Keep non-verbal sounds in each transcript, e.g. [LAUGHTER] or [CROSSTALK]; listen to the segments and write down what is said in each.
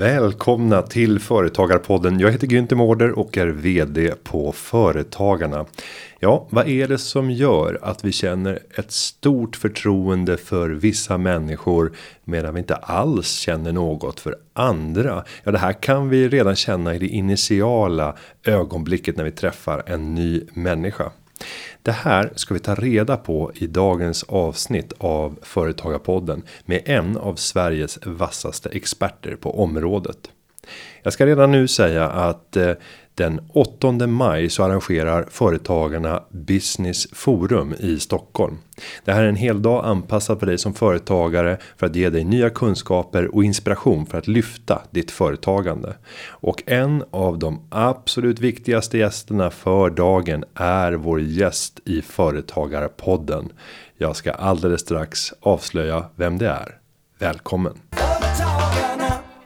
Välkomna till Företagarpodden. Jag heter Günther Mårder och är vd på Företagarna. Ja, vad är det som gör att vi känner ett stort förtroende för vissa människor medan vi inte alls känner något för andra? Ja, det här kan vi redan känna i det initiala ögonblicket när vi träffar en ny människa. Det här ska vi ta reda på i dagens avsnitt av Företagarpodden med en av Sveriges vassaste experter på området. Jag ska redan nu säga att eh, den 8 maj så arrangerar företagarna Business Forum i Stockholm. Det här är en hel dag anpassad för dig som företagare för att ge dig nya kunskaper och inspiration för att lyfta ditt företagande. Och en av de absolut viktigaste gästerna för dagen är vår gäst i Företagarpodden. Jag ska alldeles strax avslöja vem det är. Välkommen!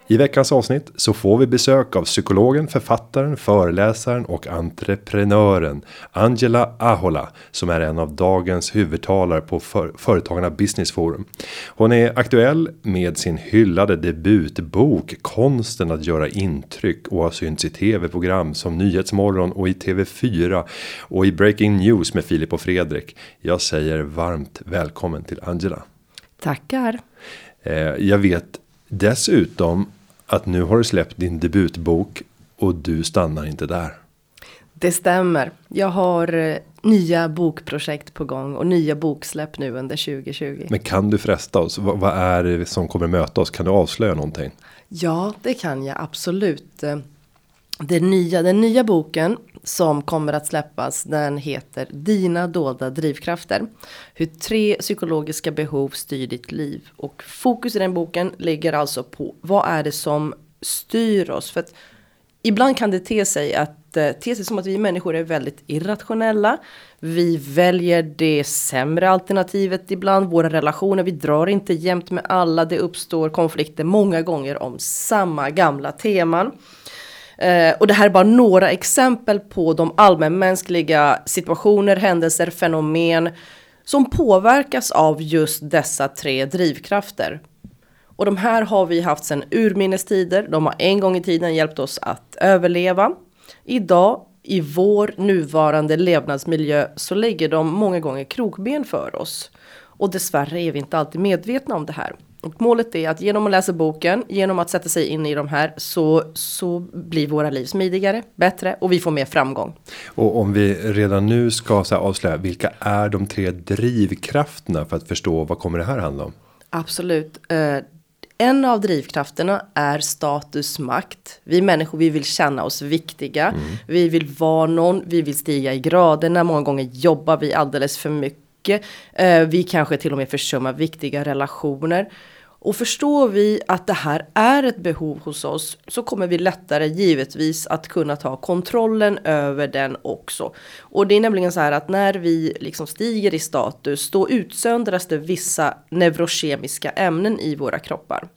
I veckans avsnitt så får vi besök av psykologen, författaren, föreläsaren och entreprenören Angela Ahola som är en av dagens huvudtalare på för Företagarna Business Forum. Hon är aktuell med sin hyllade debutbok Konsten att göra intryck och har synts i tv-program som Nyhetsmorgon och i TV4 och i Breaking News med Filip och Fredrik. Jag säger varmt välkommen till Angela. Tackar. Eh, jag vet dessutom att nu har du släppt din debutbok och du stannar inte där. Det stämmer. Jag har eh, nya bokprojekt på gång och nya boksläpp nu under 2020. Men kan du fresta oss? Vad, vad är det som kommer möta oss? Kan du avslöja någonting? Ja, det kan jag absolut. Det nya, den nya boken som kommer att släppas den heter Dina dolda drivkrafter. Hur tre psykologiska behov styr ditt liv. Och fokus i den boken ligger alltså på vad är det som styr oss. För att ibland kan det te sig att eh, te sig som att vi människor är väldigt irrationella. Vi väljer det sämre alternativet ibland. Våra relationer, vi drar inte jämt med alla. Det uppstår konflikter många gånger om samma gamla teman. Eh, och det här är bara några exempel på de allmänmänskliga situationer, händelser, fenomen som påverkas av just dessa tre drivkrafter. Och de här har vi haft sedan urminnes tider. De har en gång i tiden hjälpt oss att överleva. Idag i vår nuvarande levnadsmiljö så lägger de många gånger krokben för oss. Och dessvärre är vi inte alltid medvetna om det här. Och målet är att genom att läsa boken, genom att sätta sig in i de här så, så blir våra liv smidigare, bättre och vi får mer framgång. Och om vi redan nu ska så avslöja vilka är de tre drivkrafterna för att förstå vad kommer det här handla om? Absolut. Uh, en av drivkrafterna är status makt. Vi människor, vi vill känna oss viktiga. Mm. Vi vill vara någon, vi vill stiga i graderna. Många gånger jobbar vi alldeles för mycket. Uh, vi kanske till och med försummar viktiga relationer. Och förstår vi att det här är ett behov hos oss så kommer vi lättare givetvis att kunna ta kontrollen över den också. Och det är nämligen så här att när vi liksom stiger i status då utsöndras det vissa neurokemiska ämnen i våra kroppar.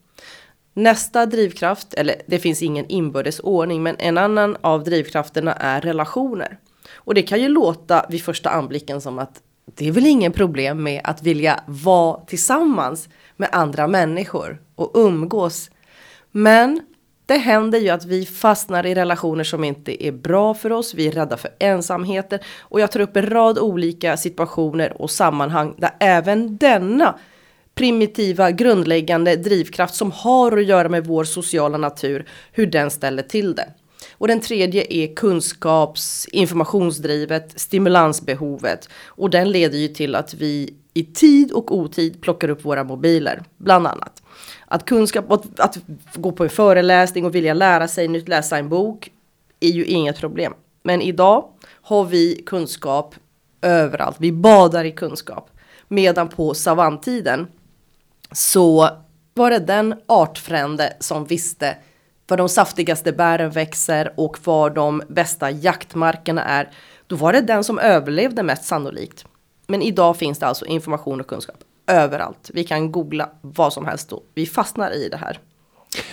Nästa drivkraft, eller det finns ingen inbördes ordning, men en annan av drivkrafterna är relationer. Och det kan ju låta vid första anblicken som att det är väl ingen problem med att vilja vara tillsammans med andra människor och umgås. Men det händer ju att vi fastnar i relationer som inte är bra för oss. Vi är rädda för ensamheten och jag tar upp en rad olika situationer och sammanhang där även denna primitiva grundläggande drivkraft som har att göra med vår sociala natur, hur den ställer till det. Och den tredje är kunskaps informationsdrivet stimulansbehovet och den leder ju till att vi i tid och otid plockar upp våra mobiler, bland annat. Att kunskap, att, att gå på en föreläsning och vilja lära sig nytt, läsa en bok är ju inget problem. Men idag har vi kunskap överallt. Vi badar i kunskap. Medan på savantiden så var det den artfrände som visste var de saftigaste bären växer och var de bästa jaktmarkerna är. Då var det den som överlevde mest sannolikt. Men idag finns det alltså information och kunskap överallt. Vi kan googla vad som helst och vi fastnar i det här.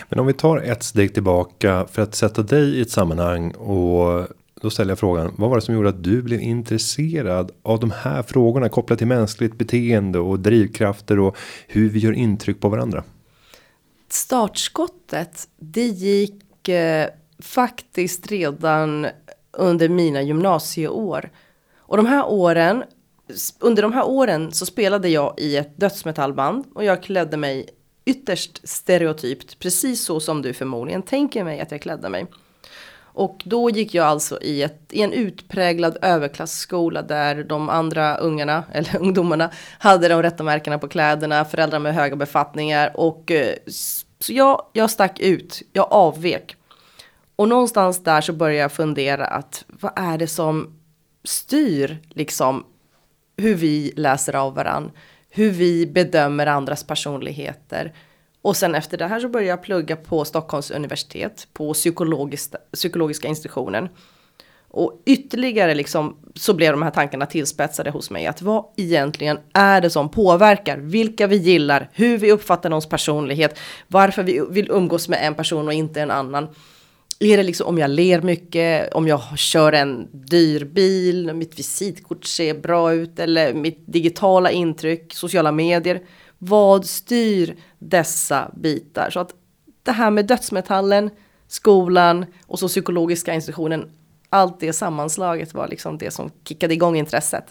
Men om vi tar ett steg tillbaka för att sätta dig i ett sammanhang och då ställer jag frågan. Vad var det som gjorde att du blev intresserad av de här frågorna kopplat till mänskligt beteende och drivkrafter och hur vi gör intryck på varandra? Startskottet, det gick eh, faktiskt redan under mina gymnasieår. Och de här åren, under de här åren så spelade jag i ett dödsmetallband och jag klädde mig ytterst stereotypt, precis så som du förmodligen tänker mig att jag klädde mig. Och då gick jag alltså i, ett, i en utpräglad överklassskola där de andra ungarna, [LAUGHS] eller ungdomarna, hade de rätta märkena på kläderna, föräldrar med höga befattningar och eh, så jag, jag stack ut, jag avvek. Och någonstans där så började jag fundera att vad är det som styr liksom hur vi läser av varandra, hur vi bedömer andras personligheter. Och sen efter det här så började jag plugga på Stockholms universitet på psykologiska institutionen. Och ytterligare liksom så blev de här tankarna tillspetsade hos mig att vad egentligen är det som påverkar vilka vi gillar, hur vi uppfattar någons personlighet, varför vi vill umgås med en person och inte en annan. Är det liksom om jag ler mycket, om jag kör en dyr bil, mitt visitkort ser bra ut eller mitt digitala intryck, sociala medier. Vad styr dessa bitar? Så att det här med dödsmetallen, skolan och så psykologiska institutionen, allt det sammanslaget var liksom det som kickade igång intresset.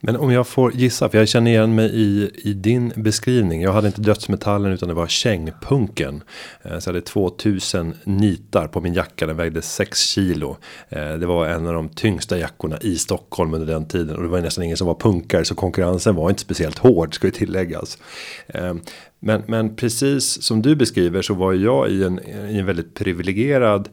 Men om jag får gissa, för jag känner igen mig i, i din beskrivning. Jag hade inte dödsmetallen utan det var kängpunken. Eh, så jag hade 2000 nitar på min jacka, den vägde 6 kilo. Eh, det var en av de tyngsta jackorna i Stockholm under den tiden. Och det var nästan ingen som var punkare så konkurrensen var inte speciellt hård ska ju tilläggas. Eh, men, men precis som du beskriver så var jag i en, i en väldigt privilegierad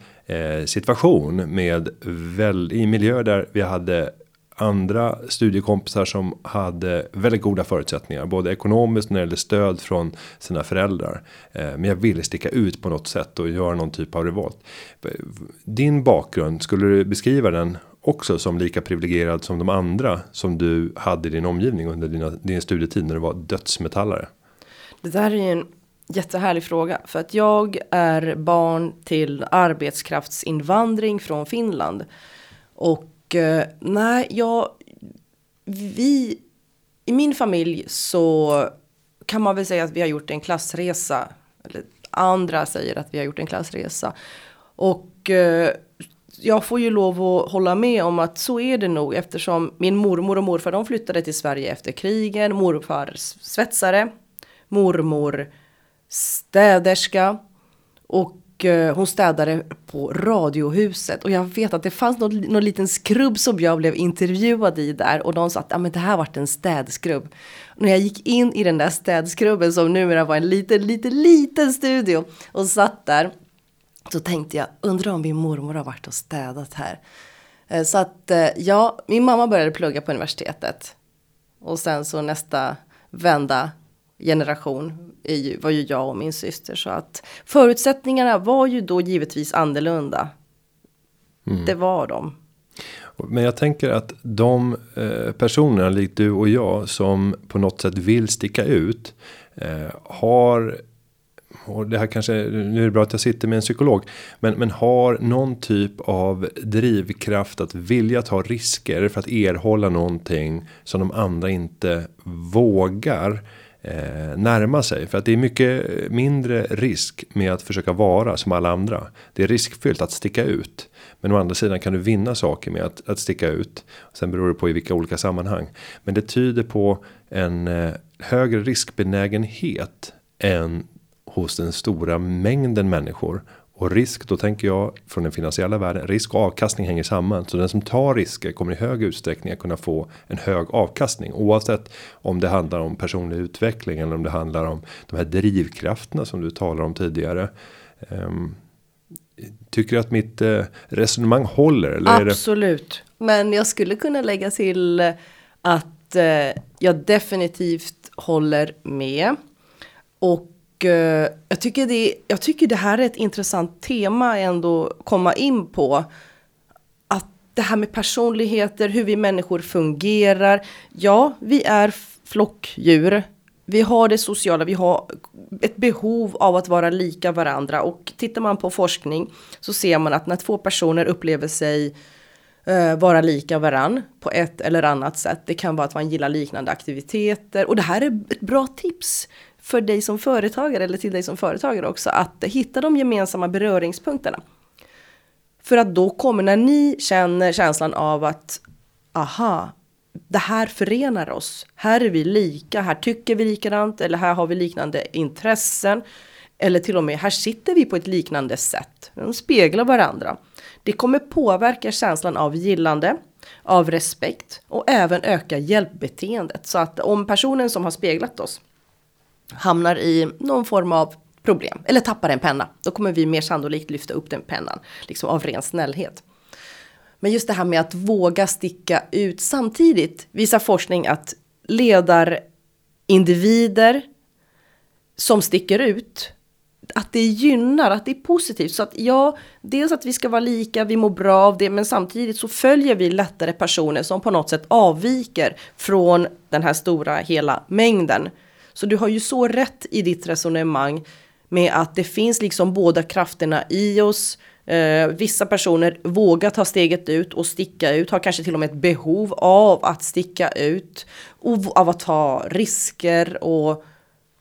situation med väl, i miljö där vi hade andra studiekompisar som hade väldigt goda förutsättningar, både ekonomiskt när det gällde stöd från sina föräldrar. Eh, men jag ville sticka ut på något sätt och göra någon typ av revolt. Din bakgrund, skulle du beskriva den också som lika privilegierad som de andra som du hade i din omgivning under dina, din studietid när du var dödsmetallare? Det där är ju en jättehärlig fråga för att jag är barn till arbetskraftsinvandring från Finland och och nej, jag, vi, i min familj så kan man väl säga att vi har gjort en klassresa. Eller andra säger att vi har gjort en klassresa. Och eh, jag får ju lov att hålla med om att så är det nog eftersom min mormor och morfar de flyttade till Sverige efter krigen. Morfar svetsare, mormor städerska och Eh, hon städade på Radiohuset och jag vet att det fanns någon, någon liten skrubb som jag blev intervjuad i där och de sa att ah, men det här vart en städskrubb. När jag gick in i den där städskrubben som numera var en liten, liten, liten studio och satt där så tänkte jag undrar om min mormor har varit och städat här. Eh, så att eh, ja, min mamma började plugga på universitetet och sen så nästa vända generation var ju jag och min syster. Så att förutsättningarna var ju då givetvis annorlunda. Mm. Det var de. Men jag tänker att de eh, personerna likt du och jag som på något sätt vill sticka ut. Eh, har och det här kanske nu är det bra att jag sitter med en psykolog. Men, men har någon typ av drivkraft att vilja ta risker för att erhålla någonting som de andra inte vågar eh, närma sig. För att det är mycket mindre risk med att försöka vara som alla andra. Det är riskfyllt att sticka ut. Men å andra sidan kan du vinna saker med att, att sticka ut. Sen beror det på i vilka olika sammanhang. Men det tyder på en eh, högre riskbenägenhet än hos den stora mängden människor och risk, då tänker jag från den finansiella världen. Risk och avkastning hänger samman. Så den som tar risker kommer i hög utsträckning att kunna få en hög avkastning. Oavsett om det handlar om personlig utveckling eller om det handlar om de här drivkrafterna som du talar om tidigare. Um, tycker du att mitt uh, resonemang håller? Eller Absolut. Det... Men jag skulle kunna lägga till att uh, jag definitivt håller med. Och Eh, jag, tycker det, jag tycker det här är ett intressant tema ändå komma in på. Att det här med personligheter, hur vi människor fungerar. Ja, vi är flockdjur. Vi har det sociala, vi har ett behov av att vara lika varandra. Och tittar man på forskning så ser man att när två personer upplever sig uh, vara lika varann på ett eller annat sätt. Det kan vara att man gillar liknande aktiviteter och det här är ett bra tips för dig som företagare eller till dig som företagare också att hitta de gemensamma beröringspunkterna. För att då kommer när ni känner känslan av att aha, det här förenar oss. Här är vi lika, här tycker vi likadant eller här har vi liknande intressen. Eller till och med här sitter vi på ett liknande sätt. De speglar varandra. Det kommer påverka känslan av gillande, av respekt och även öka hjälpbeteendet. Så att om personen som har speglat oss hamnar i någon form av problem eller tappar en penna, då kommer vi mer sannolikt lyfta upp den pennan, liksom av ren snällhet. Men just det här med att våga sticka ut samtidigt visar forskning att ledarindivider som sticker ut att det gynnar, att det är positivt. Så att ja, dels att vi ska vara lika, vi mår bra av det, men samtidigt så följer vi lättare personer som på något sätt avviker från den här stora hela mängden. Så du har ju så rätt i ditt resonemang med att det finns liksom båda krafterna i oss. Eh, vissa personer vågar ta steget ut och sticka ut, har kanske till och med ett behov av att sticka ut. Och av att ta risker och,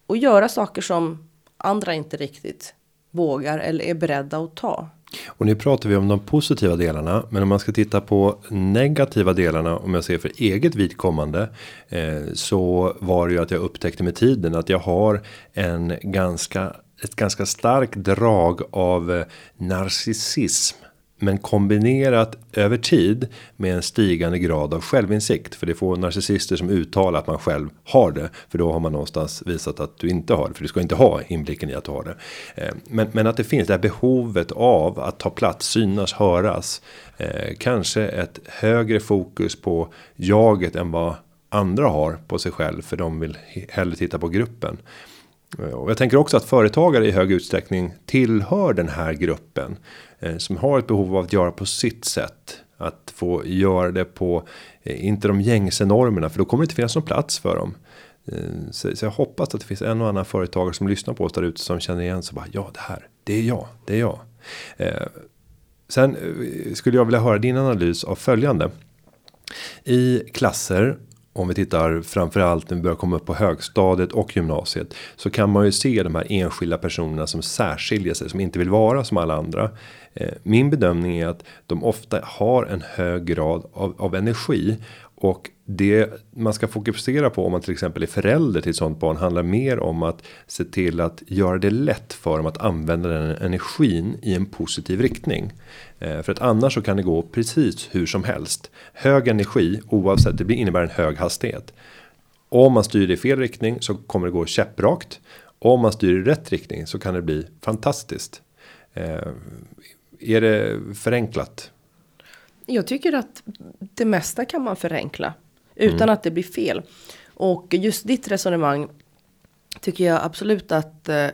och göra saker som andra inte riktigt vågar eller är beredda att ta. Och nu pratar vi om de positiva delarna, men om man ska titta på negativa delarna om jag ser för eget vidkommande eh, så var det ju att jag upptäckte med tiden att jag har en ganska ett ganska starkt drag av eh, narcissism men kombinerat över tid med en stigande grad av självinsikt. För det får narcissister som uttalar att man själv har det. För då har man någonstans visat att du inte har det. För du ska inte ha inblicken i att du har det. Eh, men, men att det finns det här behovet av att ta plats, synas, höras. Eh, kanske ett högre fokus på jaget än vad andra har på sig själv. För de vill hellre titta på gruppen. Eh, och jag tänker också att företagare i hög utsträckning tillhör den här gruppen. Eh, som har ett behov av att göra på sitt sätt. Att få göra det på, eh, inte de gängse normerna för då kommer det inte finnas någon plats för dem. Eh, så, jag hoppas att det finns en och annan företagare som lyssnar på oss där ute som känner igen sig. Bara, ja, det här, det är jag, det är jag. sen skulle jag vilja höra din analys av följande. I klasser om vi tittar framförallt när vi börjar komma upp på högstadiet och gymnasiet. Så kan man ju se de här enskilda personerna som särskiljer sig. Som inte vill vara som alla andra. Eh, min bedömning är att de ofta har en hög grad av, av energi. Och det man ska fokusera på om man till exempel är förälder till ett sånt barn handlar mer om att se till att göra det lätt för dem att använda den energin i en positiv riktning. Eh, för att annars så kan det gå precis hur som helst. Hög energi oavsett det innebär en hög hastighet. Om man styr det i fel riktning så kommer det gå käpprakt. Om man styr i rätt riktning så kan det bli fantastiskt. Eh, är det förenklat? Jag tycker att det mesta kan man förenkla utan mm. att det blir fel. Och just ditt resonemang tycker jag absolut att eh,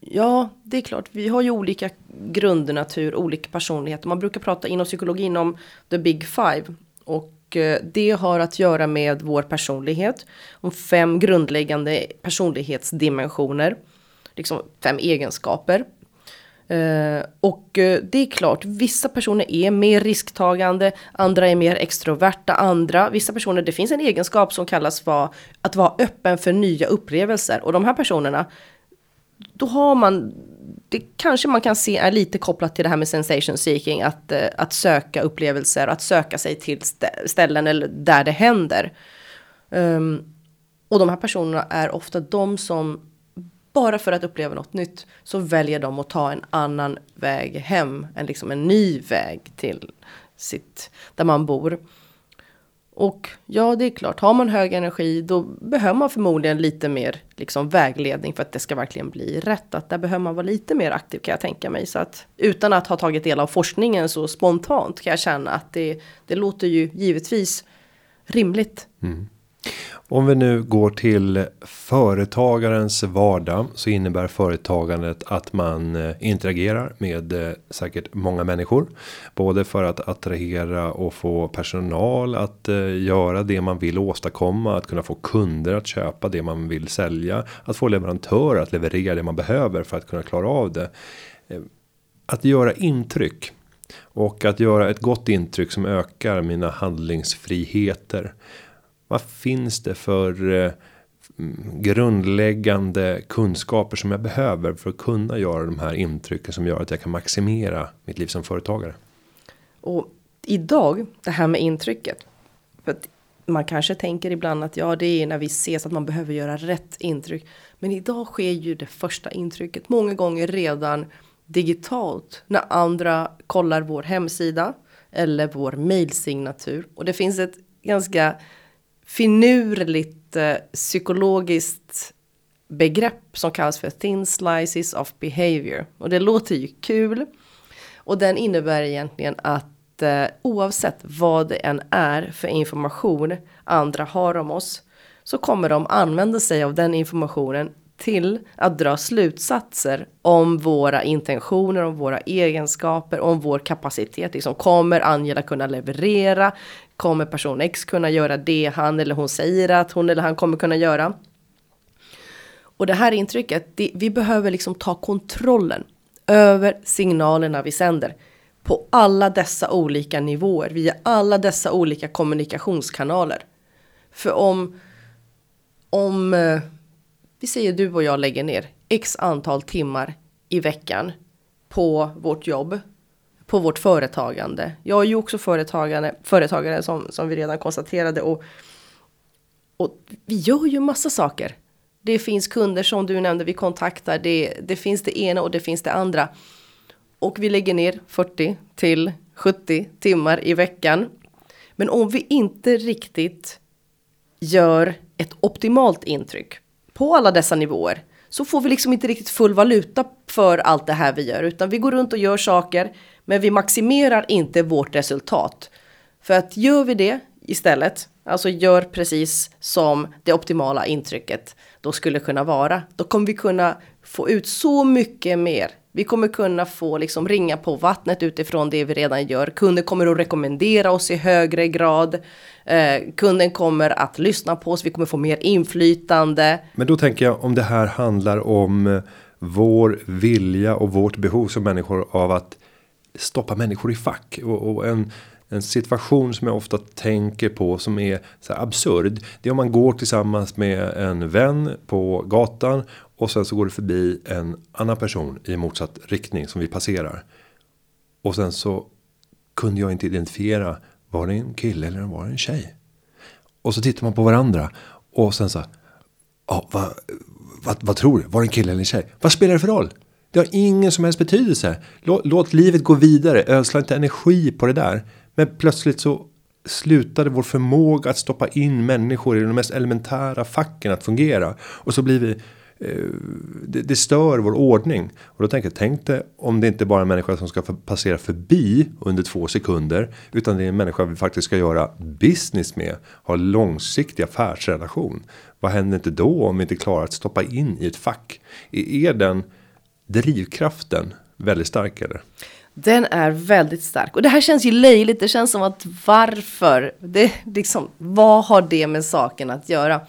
Ja, det är klart. Vi har ju olika grundnatur, olika personligheter. Man brukar prata inom psykologin om the big five. Och eh, det har att göra med vår personlighet. Om fem grundläggande personlighetsdimensioner. Liksom fem egenskaper. Uh, och uh, det är klart, vissa personer är mer risktagande, andra är mer extroverta, andra, vissa personer, det finns en egenskap som kallas för att vara öppen för nya upplevelser. Och de här personerna, då har man, det kanske man kan se är lite kopplat till det här med sensation seeking, att, uh, att söka upplevelser, att söka sig till ställen eller där det händer. Um, och de här personerna är ofta de som bara för att uppleva något nytt så väljer de att ta en annan väg hem, en, liksom en ny väg till sitt, där man bor. Och ja, det är klart, har man hög energi då behöver man förmodligen lite mer liksom vägledning för att det ska verkligen bli rätt. Att där behöver man vara lite mer aktiv kan jag tänka mig. Så att utan att ha tagit del av forskningen så spontant kan jag känna att det, det låter ju givetvis rimligt. Mm. Om vi nu går till företagarens vardag så innebär företagandet att man eh, interagerar med eh, säkert många människor. Både för att attrahera och få personal att eh, göra det man vill åstadkomma. Att kunna få kunder att köpa det man vill sälja. Att få leverantörer att leverera det man behöver för att kunna klara av det. Att göra intryck. Och att göra ett gott intryck som ökar mina handlingsfriheter. Vad finns det för eh, grundläggande kunskaper som jag behöver för att kunna göra de här intrycken som gör att jag kan maximera mitt liv som företagare. Och idag det här med intrycket. För att man kanske tänker ibland att ja, det är när vi ses att man behöver göra rätt intryck. Men idag sker ju det första intrycket många gånger redan digitalt när andra kollar vår hemsida eller vår mejlsignatur. och det finns ett ganska finurligt eh, psykologiskt begrepp som kallas för thin slices of behavior. Och det låter ju kul. Och den innebär egentligen att eh, oavsett vad det än är för information andra har om oss så kommer de använda sig av den informationen till att dra slutsatser om våra intentioner, om våra egenskaper, om vår kapacitet. Liksom, kommer Angela kunna leverera? Kommer person X kunna göra det han eller hon säger att hon eller han kommer kunna göra? Och det här intrycket, det, vi behöver liksom ta kontrollen över signalerna vi sänder på alla dessa olika nivåer, via alla dessa olika kommunikationskanaler. För om, om eh, vi säger du och jag lägger ner x antal timmar i veckan på vårt jobb, på vårt företagande. Jag är ju också företagare, företagare som, som vi redan konstaterade och, och vi gör ju massa saker. Det finns kunder som du nämnde, vi kontaktar, det, det finns det ena och det finns det andra. Och vi lägger ner 40 till 70 timmar i veckan. Men om vi inte riktigt gör ett optimalt intryck på alla dessa nivåer så får vi liksom inte riktigt full valuta för allt det här vi gör utan vi går runt och gör saker men vi maximerar inte vårt resultat. För att gör vi det istället, alltså gör precis som det optimala intrycket då skulle kunna vara, då kommer vi kunna få ut så mycket mer. Vi kommer kunna få liksom ringa på vattnet utifrån det vi redan gör. Kunden kommer att rekommendera oss i högre grad. Eh, kunden kommer att lyssna på oss, vi kommer få mer inflytande. Men då tänker jag om det här handlar om eh, vår vilja och vårt behov som människor av att stoppa människor i fack och, och en en situation som jag ofta tänker på som är så här absurd. Det är om man går tillsammans med en vän på gatan och sen så går det förbi en annan person i motsatt riktning som vi passerar. Och sen så kunde jag inte identifiera var det en kille eller var det en tjej? Och så tittar man på varandra och sen så. Ja, vad, vad, vad tror du? Var det en kille eller en tjej? Vad spelar det för roll? Det har ingen som helst betydelse. Låt, låt livet gå vidare. Ödsla inte energi på det där. Men plötsligt så slutade vår förmåga att stoppa in människor i de mest elementära facken att fungera. Och så blir vi Eh, det, det, stör vår ordning. Och då tänker jag, tänk dig om det inte bara är en människa som ska passera förbi under två sekunder. Utan det är en människa vi faktiskt ska göra business med. Ha långsiktig affärsrelation. Vad händer inte då om vi inte klarar att stoppa in i ett fack? Är den drivkraften väldigt stark eller? Den är väldigt stark och det här känns ju löjligt. Det känns som att varför? Det liksom, vad har det med saken att göra?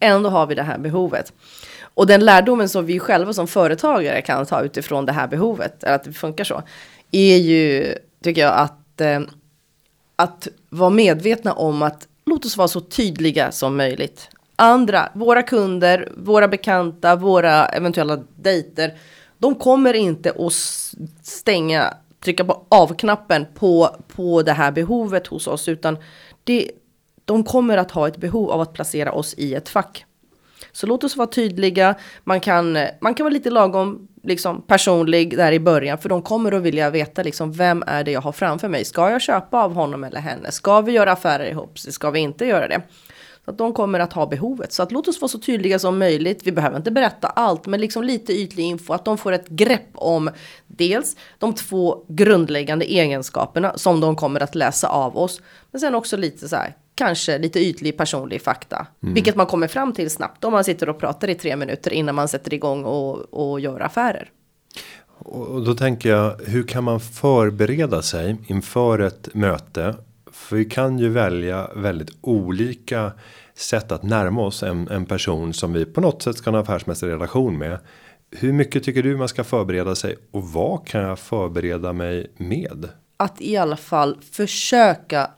Ändå har vi det här behovet. Och den lärdomen som vi själva som företagare kan ta utifrån det här behovet, eller att det funkar så, är ju, tycker jag, att, eh, att vara medvetna om att låt oss vara så tydliga som möjligt. Andra, våra kunder, våra bekanta, våra eventuella dejter, de kommer inte att stänga, trycka på av-knappen på, på det här behovet hos oss, utan det, de kommer att ha ett behov av att placera oss i ett fack. Så låt oss vara tydliga. Man kan, man kan vara lite lagom liksom, personlig där i början. För de kommer att vilja veta liksom, vem är det jag har framför mig. Ska jag köpa av honom eller henne? Ska vi göra affärer ihop? Ska vi inte göra det? Att de kommer att ha behovet. Så att låt oss vara så tydliga som möjligt. Vi behöver inte berätta allt, men liksom lite ytlig info. Att de får ett grepp om dels de två grundläggande egenskaperna som de kommer att läsa av oss. Men sen också lite så här, kanske lite ytlig personlig fakta. Mm. Vilket man kommer fram till snabbt om man sitter och pratar i tre minuter innan man sätter igång och, och gör affärer. Och då tänker jag, hur kan man förbereda sig inför ett möte? För vi kan ju välja väldigt olika sätt att närma oss en, en person som vi på något sätt ska ha en affärsmässig relation med. Hur mycket tycker du man ska förbereda sig och vad kan jag förbereda mig med? Att i alla fall försöka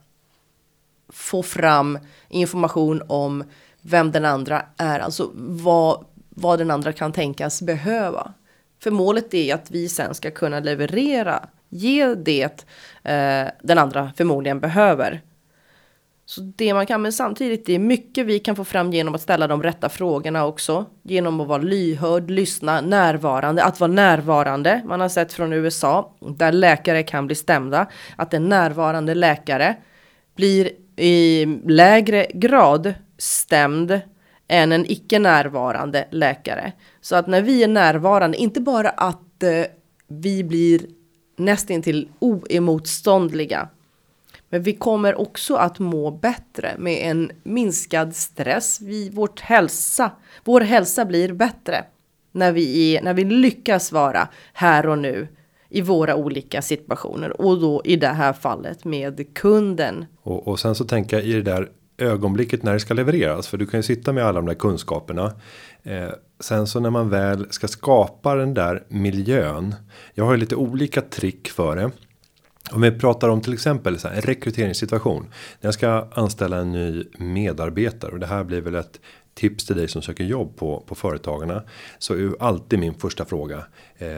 få fram information om vem den andra är, alltså vad, vad den andra kan tänkas behöva. För målet är att vi sen ska kunna leverera, ge det eh, den andra förmodligen behöver. Så det man kan, men samtidigt det är mycket vi kan få fram genom att ställa de rätta frågorna också. Genom att vara lyhörd, lyssna, närvarande, att vara närvarande. Man har sett från USA där läkare kan bli stämda. Att en närvarande läkare blir i lägre grad stämd än en icke närvarande läkare. Så att när vi är närvarande, inte bara att eh, vi blir nästintill oemotståndliga men vi kommer också att må bättre med en minskad stress. Vi, vårt hälsa, vår hälsa blir bättre när vi, är, när vi lyckas vara här och nu i våra olika situationer och då i det här fallet med kunden. Och, och sen så tänker jag i det där ögonblicket när det ska levereras för du kan ju sitta med alla de där kunskaperna. Eh, sen så när man väl ska skapa den där miljön. Jag har ju lite olika trick för det. Om vi pratar om till exempel så här, en rekryteringssituation. När jag ska anställa en ny medarbetare och det här blir väl ett tips till dig som söker jobb på, på företagarna. Så är ju alltid min första fråga. Eh,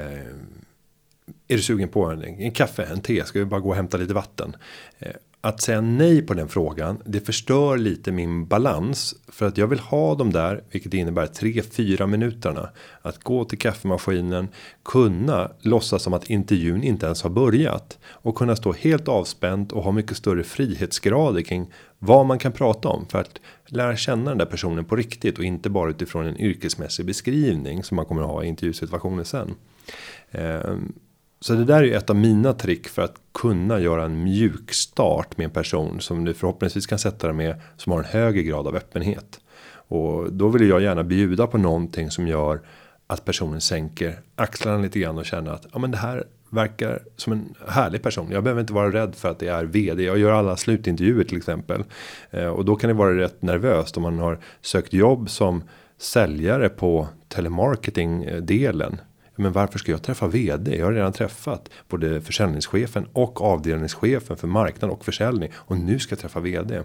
är du sugen på en, en kaffe, en te? Ska vi bara gå och hämta lite vatten? Eh, att säga nej på den frågan, det förstör lite min balans. För att jag vill ha dem där, vilket innebär 3-4 minuterna. Att gå till kaffemaskinen, kunna låtsas som att intervjun inte ens har börjat. Och kunna stå helt avspänt och ha mycket större frihetsgrader kring vad man kan prata om. För att lära känna den där personen på riktigt och inte bara utifrån en yrkesmässig beskrivning som man kommer att ha i intervjusituationen sen. Ehm, så det där är ju ett av mina trick för att kunna göra en mjuk start med en person som du förhoppningsvis kan sätta dig med som har en högre grad av öppenhet. Och då vill jag gärna bjuda på någonting som gör att personen sänker axlarna lite grann och känner att ja, men det här verkar som en härlig person. Jag behöver inte vara rädd för att det är vd. Jag gör alla slutintervjuer till exempel. Eh, och då kan det vara rätt nervöst om man har sökt jobb som säljare på telemarketing delen men varför ska jag träffa vd? Jag har redan träffat både försäljningschefen och avdelningschefen för marknad och försäljning och nu ska jag träffa vd.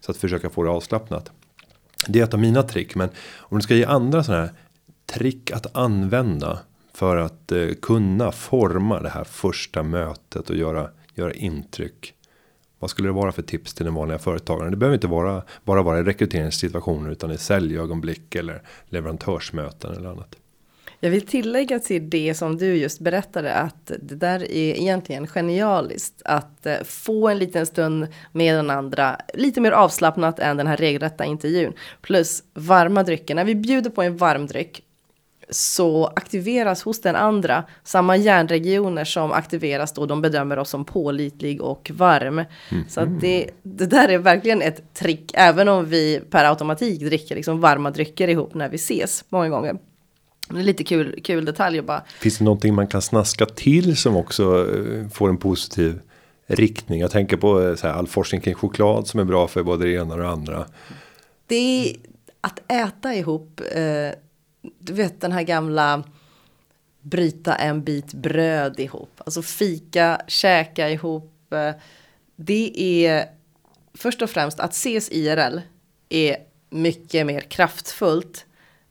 Så att försöka få det avslappnat. Det är ett av mina trick, men om du ska ge andra sådana här trick att använda för att eh, kunna forma det här första mötet och göra göra intryck. Vad skulle det vara för tips till den vanliga företagaren? Det behöver inte vara bara vara i rekryteringssituationer utan i säljögonblick eller leverantörsmöten eller annat. Jag vill tillägga till det som du just berättade att det där är egentligen genialiskt att eh, få en liten stund med den andra lite mer avslappnat än den här regelrätta intervjun plus varma drycker. När vi bjuder på en varm dryck så aktiveras hos den andra samma hjärnregioner som aktiveras då de bedömer oss som pålitlig och varm. Mm. Så att det, det där är verkligen ett trick, även om vi per automatik dricker liksom varma drycker ihop när vi ses många gånger. Det är lite kul, kul detalj bara. Finns det någonting man kan snaska till som också eh, får en positiv riktning? Jag tänker på eh, så här, all forskning kring choklad som är bra för både det ena och det andra. Det är att äta ihop. Eh, du vet den här gamla bryta en bit bröd ihop. Alltså fika, käka ihop. Det är först och främst att ses IRL är mycket mer kraftfullt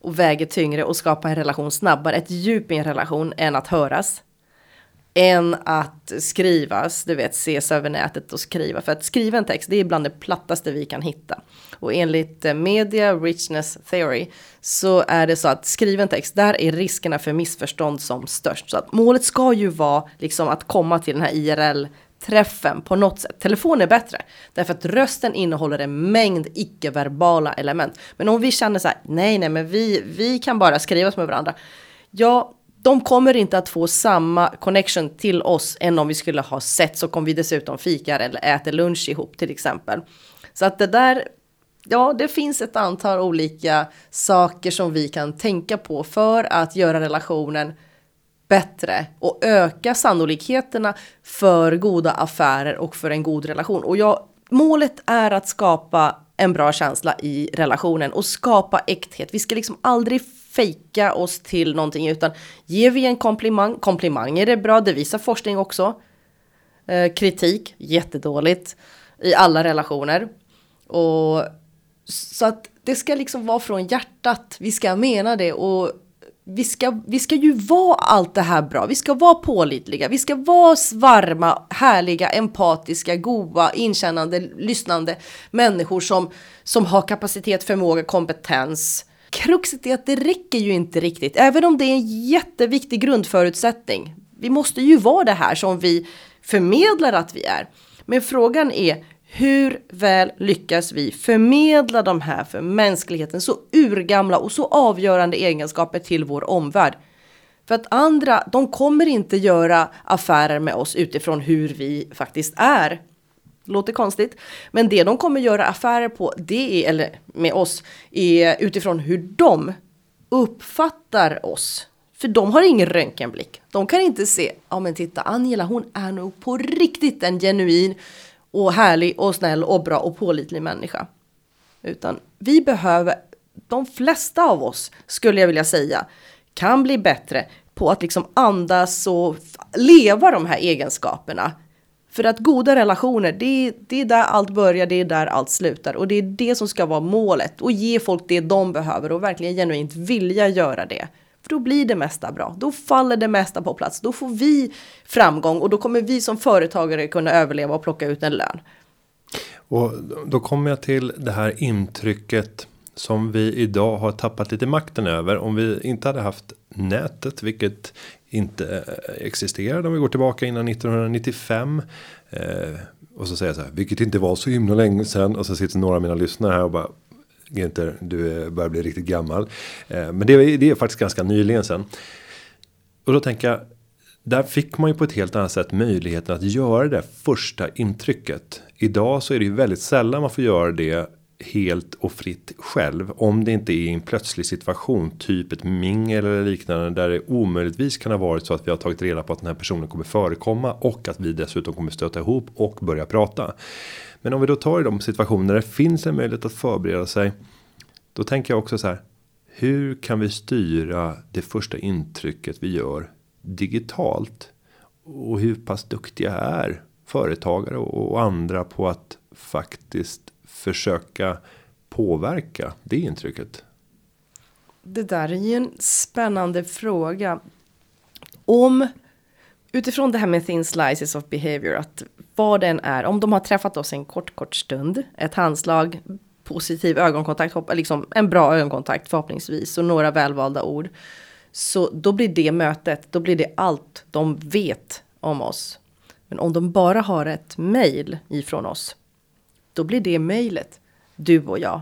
och väger tyngre och skapar en relation snabbare, ett djup i en relation än att höras. Än att skrivas, du vet ses över nätet och skriva. För att skriva en text, det är bland det plattaste vi kan hitta. Och enligt eh, Media Richness Theory så är det så att skriven text, där är riskerna för missförstånd som störst. Så att målet ska ju vara liksom att komma till den här IRL träffen på något sätt. Telefon är bättre därför att rösten innehåller en mängd icke-verbala element. Men om vi känner så här, nej, nej, men vi, vi kan bara skriva med varandra. Ja, de kommer inte att få samma connection till oss än om vi skulle ha sett så kom vi dessutom fikar eller äter lunch ihop till exempel. Så att det där, ja, det finns ett antal olika saker som vi kan tänka på för att göra relationen bättre och öka sannolikheterna för goda affärer och för en god relation. Och jag, målet är att skapa en bra känsla i relationen och skapa äkthet. Vi ska liksom aldrig fejka oss till någonting utan ger vi en komplimang, komplimanger är bra, det visar forskning också. Eh, kritik, jättedåligt i alla relationer. Och Så att det ska liksom vara från hjärtat. Vi ska mena det och vi ska, vi ska ju vara allt det här bra. Vi ska vara pålitliga. Vi ska vara varma, härliga, empatiska, goa, inkännande, lyssnande människor som, som har kapacitet, förmåga, kompetens. Kruxet är att det räcker ju inte riktigt, även om det är en jätteviktig grundförutsättning. Vi måste ju vara det här som vi förmedlar att vi är. Men frågan är hur väl lyckas vi förmedla de här för mänskligheten så urgamla och så avgörande egenskaper till vår omvärld? För att andra, de kommer inte göra affärer med oss utifrån hur vi faktiskt är. Låter konstigt, men det de kommer göra affärer på, det är, eller med oss, är utifrån hur de uppfattar oss. För de har ingen röntgenblick. De kan inte se, ja men titta Angela hon är nog på riktigt en genuin och härlig och snäll och bra och pålitlig människa. Utan vi behöver, de flesta av oss skulle jag vilja säga, kan bli bättre på att liksom andas och leva de här egenskaperna. För att goda relationer, det, det är där allt börjar, det är där allt slutar. Och det är det som ska vara målet. Och ge folk det de behöver och verkligen genuint vilja göra det. För då blir det mesta bra. Då faller det mesta på plats. Då får vi framgång och då kommer vi som företagare kunna överleva och plocka ut en lön. Och då kommer jag till det här intrycket som vi idag har tappat lite makten över. Om vi inte hade haft nätet, vilket inte eh, existerade om vi går tillbaka innan 1995. Eh, och så säger jag så här, vilket inte var så himla länge sedan. Och så sitter några av mina lyssnare här och bara, Günther, du börjar bli riktigt gammal. Eh, men det, är, det är faktiskt ganska nyligen sen. Och då tänker jag, där fick man ju på ett helt annat sätt möjligheten att göra det första intrycket. Idag så är det ju väldigt sällan man får göra det helt och fritt själv. Om det inte är i en plötslig situation, typ ett mingel eller liknande. Där det omöjligtvis kan ha varit så att vi har tagit reda på att den här personen kommer förekomma. Och att vi dessutom kommer stöta ihop och börja prata. Men om vi då tar i de situationer där det finns en möjlighet att förbereda sig. Då tänker jag också så här. Hur kan vi styra det första intrycket vi gör digitalt? Och hur pass duktiga är företagare och andra på att faktiskt försöka påverka det intrycket? Det där är ju en spännande fråga. Om utifrån det här med thin slices of behavior, att vad den är, om de har träffat oss en kort, kort stund, ett handslag, positiv ögonkontakt, liksom en bra ögonkontakt förhoppningsvis och några välvalda ord. Så då blir det mötet, då blir det allt de vet om oss. Men om de bara har ett mail ifrån oss, då blir det mejlet, du och jag.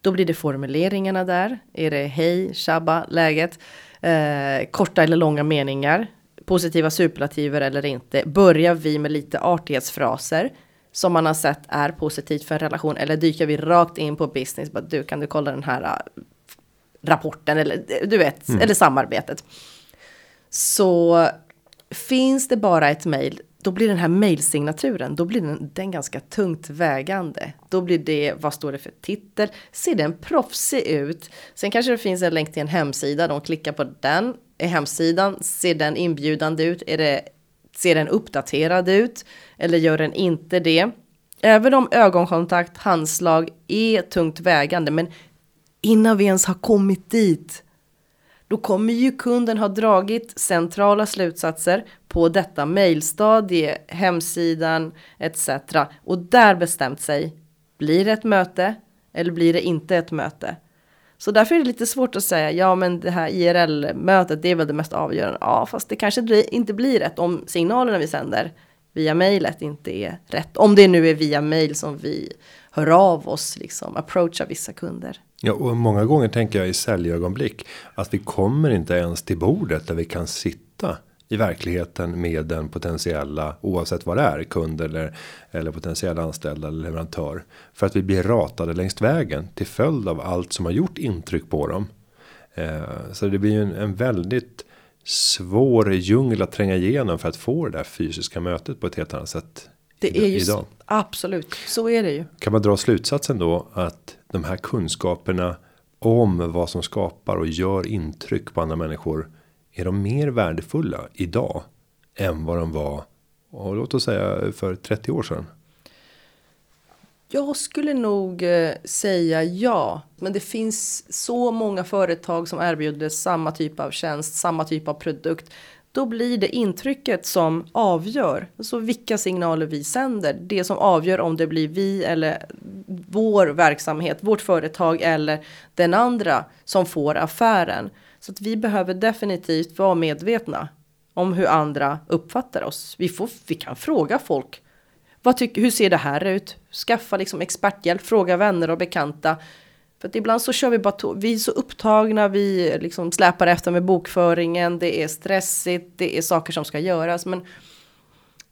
Då blir det formuleringarna där. Är det hej, tjabba, läget? Eh, korta eller långa meningar positiva superlativer eller inte, börjar vi med lite artighetsfraser som man har sett är positivt för en relation eller dyker vi rakt in på business, bara, du kan du kolla den här uh, rapporten eller du vet, mm. eller samarbetet. Så finns det bara ett mejl, då blir den här mejlsignaturen, då blir den, den ganska tungt vägande. Då blir det, vad står det för titel? Ser den proffsig ut? Sen kanske det finns en länk till en hemsida, de klickar på den är hemsidan, ser den inbjudande ut? Är det, ser den uppdaterad ut? Eller gör den inte det? Även om ögonkontakt, handslag är tungt vägande, men innan vi ens har kommit dit, då kommer ju kunden ha dragit centrala slutsatser på detta mejlstadie, hemsidan etc. Och där bestämt sig, blir det ett möte eller blir det inte ett möte? Så därför är det lite svårt att säga, ja men det här IRL-mötet det är väl det mest avgörande. Ja, fast det kanske inte blir rätt om signalerna vi sänder via mejlet inte är rätt. Om det nu är via mejl som vi hör av oss, liksom approachar vissa kunder. Ja, och många gånger tänker jag i säljögonblick att vi kommer inte ens till bordet där vi kan sitta i verkligheten med den potentiella oavsett vad det är kund eller eller potentiella anställda eller leverantör för att vi blir ratade längs vägen till följd av allt som har gjort intryck på dem. Eh, så det blir ju en, en väldigt svår djungel att tränga igenom för att få det där fysiska mötet på ett helt annat sätt. Det är ju idag. absolut så är det ju. Kan man dra slutsatsen då att de här kunskaperna om vad som skapar och gör intryck på andra människor är de mer värdefulla idag än vad de var och låt oss säga för 30 år sedan. Jag skulle nog eh, säga ja, men det finns så många företag som erbjuder samma typ av tjänst, samma typ av produkt. Då blir det intrycket som avgör, Så vilka signaler vi sänder. Det som avgör om det blir vi eller vår verksamhet, vårt företag eller den andra som får affären. Så att vi behöver definitivt vara medvetna om hur andra uppfattar oss. Vi, får, vi kan fråga folk. Vad tycker, hur ser det här ut? Skaffa liksom experthjälp, fråga vänner och bekanta. För att ibland så kör vi bara, vi är så upptagna, vi liksom släpar efter med bokföringen, det är stressigt, det är saker som ska göras. Men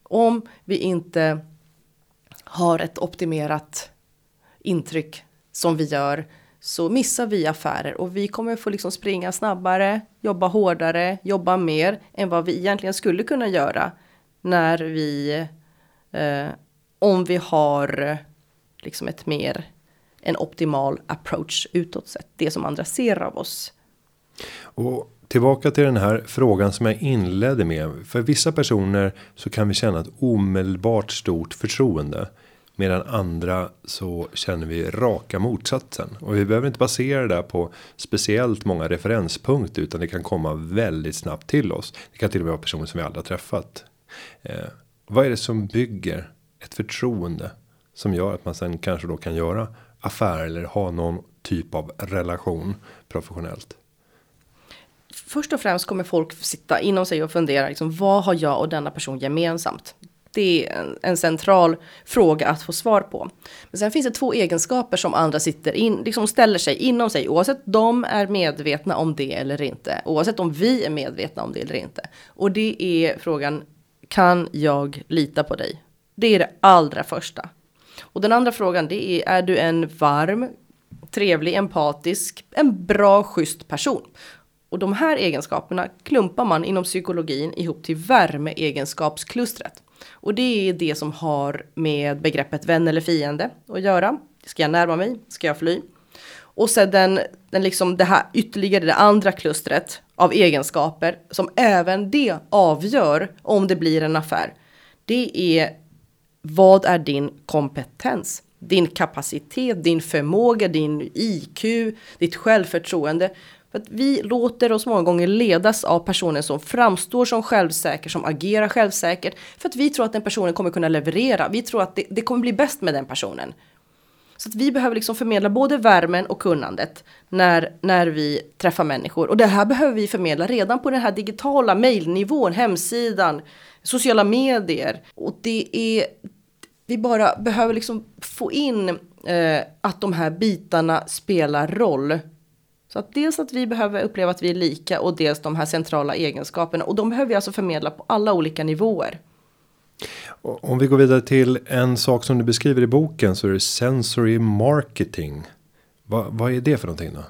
om vi inte har ett optimerat intryck som vi gör så missar vi affärer och vi kommer få liksom springa snabbare, jobba hårdare, jobba mer än vad vi egentligen skulle kunna göra när vi eh, om vi har liksom ett mer en optimal approach utåt sett, det som andra ser av oss. Och tillbaka till den här frågan som jag inledde med. För vissa personer så kan vi känna ett omedelbart stort förtroende. Medan andra så känner vi raka motsatsen. Och vi behöver inte basera det där på speciellt många referenspunkter. Utan det kan komma väldigt snabbt till oss. Det kan till och med vara personer som vi aldrig har träffat. Eh, vad är det som bygger ett förtroende? Som gör att man sen kanske då kan göra affär eller ha någon typ av relation professionellt. Först och främst kommer folk sitta inom sig och fundera liksom, vad har jag och denna person gemensamt? Det är en, en, central fråga att få svar på. Men sen finns det två egenskaper som andra sitter in, liksom ställer sig inom sig, oavsett de är medvetna om det eller inte, oavsett om vi är medvetna om det eller inte. Och det är frågan, kan jag lita på dig? Det är det allra första. Och den andra frågan det är, är du en varm, trevlig, empatisk, en bra, schysst person? Och de här egenskaperna klumpar man inom psykologin ihop till värmeegenskapsklustret. Och det är det som har med begreppet vän eller fiende att göra. Ska jag närma mig? Ska jag fly? Och sedan den, den liksom det här ytterligare det andra klustret av egenskaper som även det avgör om det blir en affär. Det är vad är din kompetens? Din kapacitet, din förmåga, din IQ, ditt självförtroende. För att vi låter oss många gånger ledas av personer som framstår som självsäker, som agerar självsäkert. För att vi tror att den personen kommer kunna leverera. Vi tror att det, det kommer bli bäst med den personen. Så att vi behöver liksom förmedla både värmen och kunnandet när, när vi träffar människor. Och det här behöver vi förmedla redan på den här digitala mejlnivån, hemsidan, sociala medier. Och det är vi bara behöver liksom få in eh, att de här bitarna spelar roll. Så att dels att vi behöver uppleva att vi är lika och dels de här centrala egenskaperna. Och de behöver vi alltså förmedla på alla olika nivåer. Om vi går vidare till en sak som du beskriver i boken så är det sensory marketing. Va, vad är det för någonting då?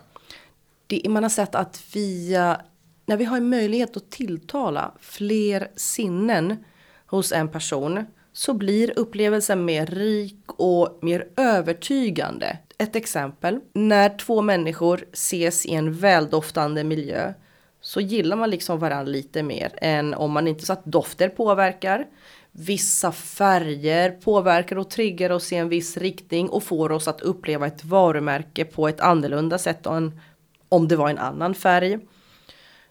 Det, man har sett att via, när vi har en möjlighet att tilltala fler sinnen hos en person så blir upplevelsen mer rik och mer övertygande. Ett exempel, när två människor ses i en väldoftande miljö så gillar man liksom varandra lite mer än om man inte så att dofter påverkar. Vissa färger påverkar och triggar oss i en viss riktning och får oss att uppleva ett varumärke på ett annorlunda sätt än om det var en annan färg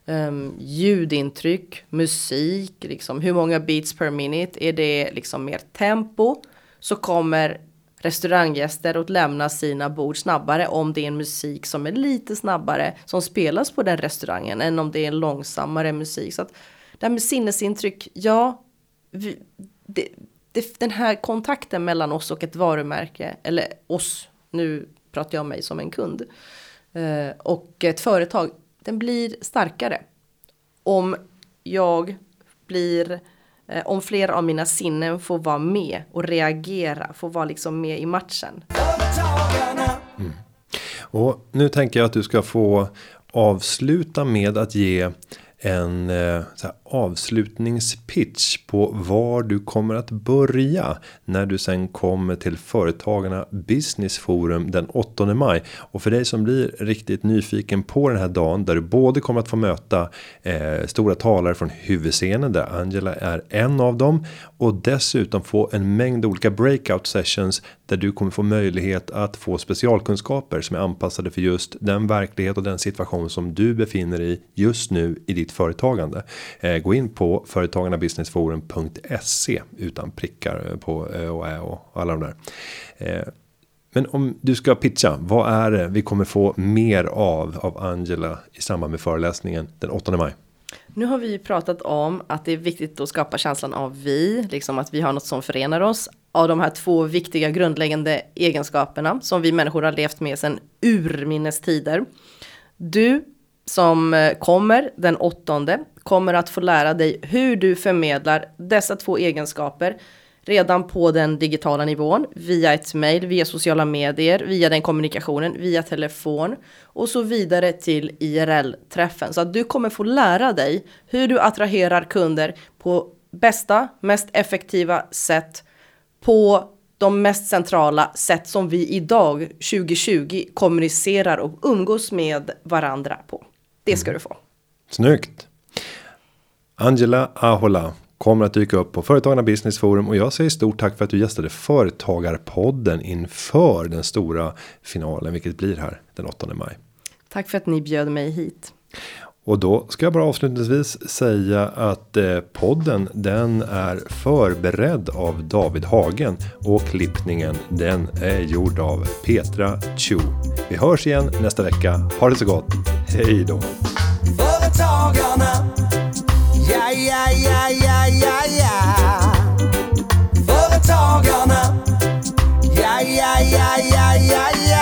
um, ljudintryck, musik, liksom. Hur många beats per minute, är det liksom mer tempo? Så kommer restauranggäster att lämna sina bord snabbare om det är en musik som är lite snabbare som spelas på den restaurangen än om det är en långsammare musik. Så att det här med sinnesintryck, ja, vi, det, det, den här kontakten mellan oss och ett varumärke, eller oss, nu pratar jag om mig som en kund, eh, och ett företag, den blir starkare. Om jag blir, eh, om fler av mina sinnen får vara med och reagera, får vara liksom med i matchen. Mm. Och nu tänker jag att du ska få avsluta med att ge en eh, avslutningspitch på var du kommer att börja när du sen kommer till Företagarna Business Forum den 8 maj. Och för dig som blir riktigt nyfiken på den här dagen där du både kommer att få möta eh, stora talare från huvudscenen där Angela är en av dem och dessutom få en mängd olika breakout sessions där du kommer få möjlighet att få specialkunskaper som är anpassade för just den verklighet och den situation som du befinner i just nu i ditt företagande. Eh, gå in på företagarnabusinessforum.se utan prickar eh, på ö och ä och alla de där. Eh, men om du ska pitcha, vad är det vi kommer få mer av av Angela i samband med föreläsningen den 8 maj? Nu har vi ju pratat om att det är viktigt att skapa känslan av vi, liksom att vi har något som förenar oss. Av de här två viktiga grundläggande egenskaperna som vi människor har levt med sedan urminnes tider. Du som eh, kommer den åttonde kommer att få lära dig hur du förmedlar dessa två egenskaper redan på den digitala nivån via ett mejl, via sociala medier, via den kommunikationen, via telefon och så vidare till IRL-träffen. Så att du kommer få lära dig hur du attraherar kunder på bästa, mest effektiva sätt på de mest centrala sätt som vi idag 2020 kommunicerar och umgås med varandra på. Det ska du få. Snyggt. Angela Ahola kommer att dyka upp på Företagarna Business Forum och jag säger stort tack för att du gästade Företagarpodden inför den stora finalen, vilket blir här den 8 maj. Tack för att ni bjöd mig hit. Och då ska jag bara avslutningsvis säga att eh, podden den är förberedd av David Hagen och klippningen den är gjord av Petra Chu. Vi hörs igen nästa vecka. Ha det så gott. Hej då! Företagarna. Ja, ja, ja, ja, ja, ja. Företagarna. Ja, ja, ja, ja, ja, ja.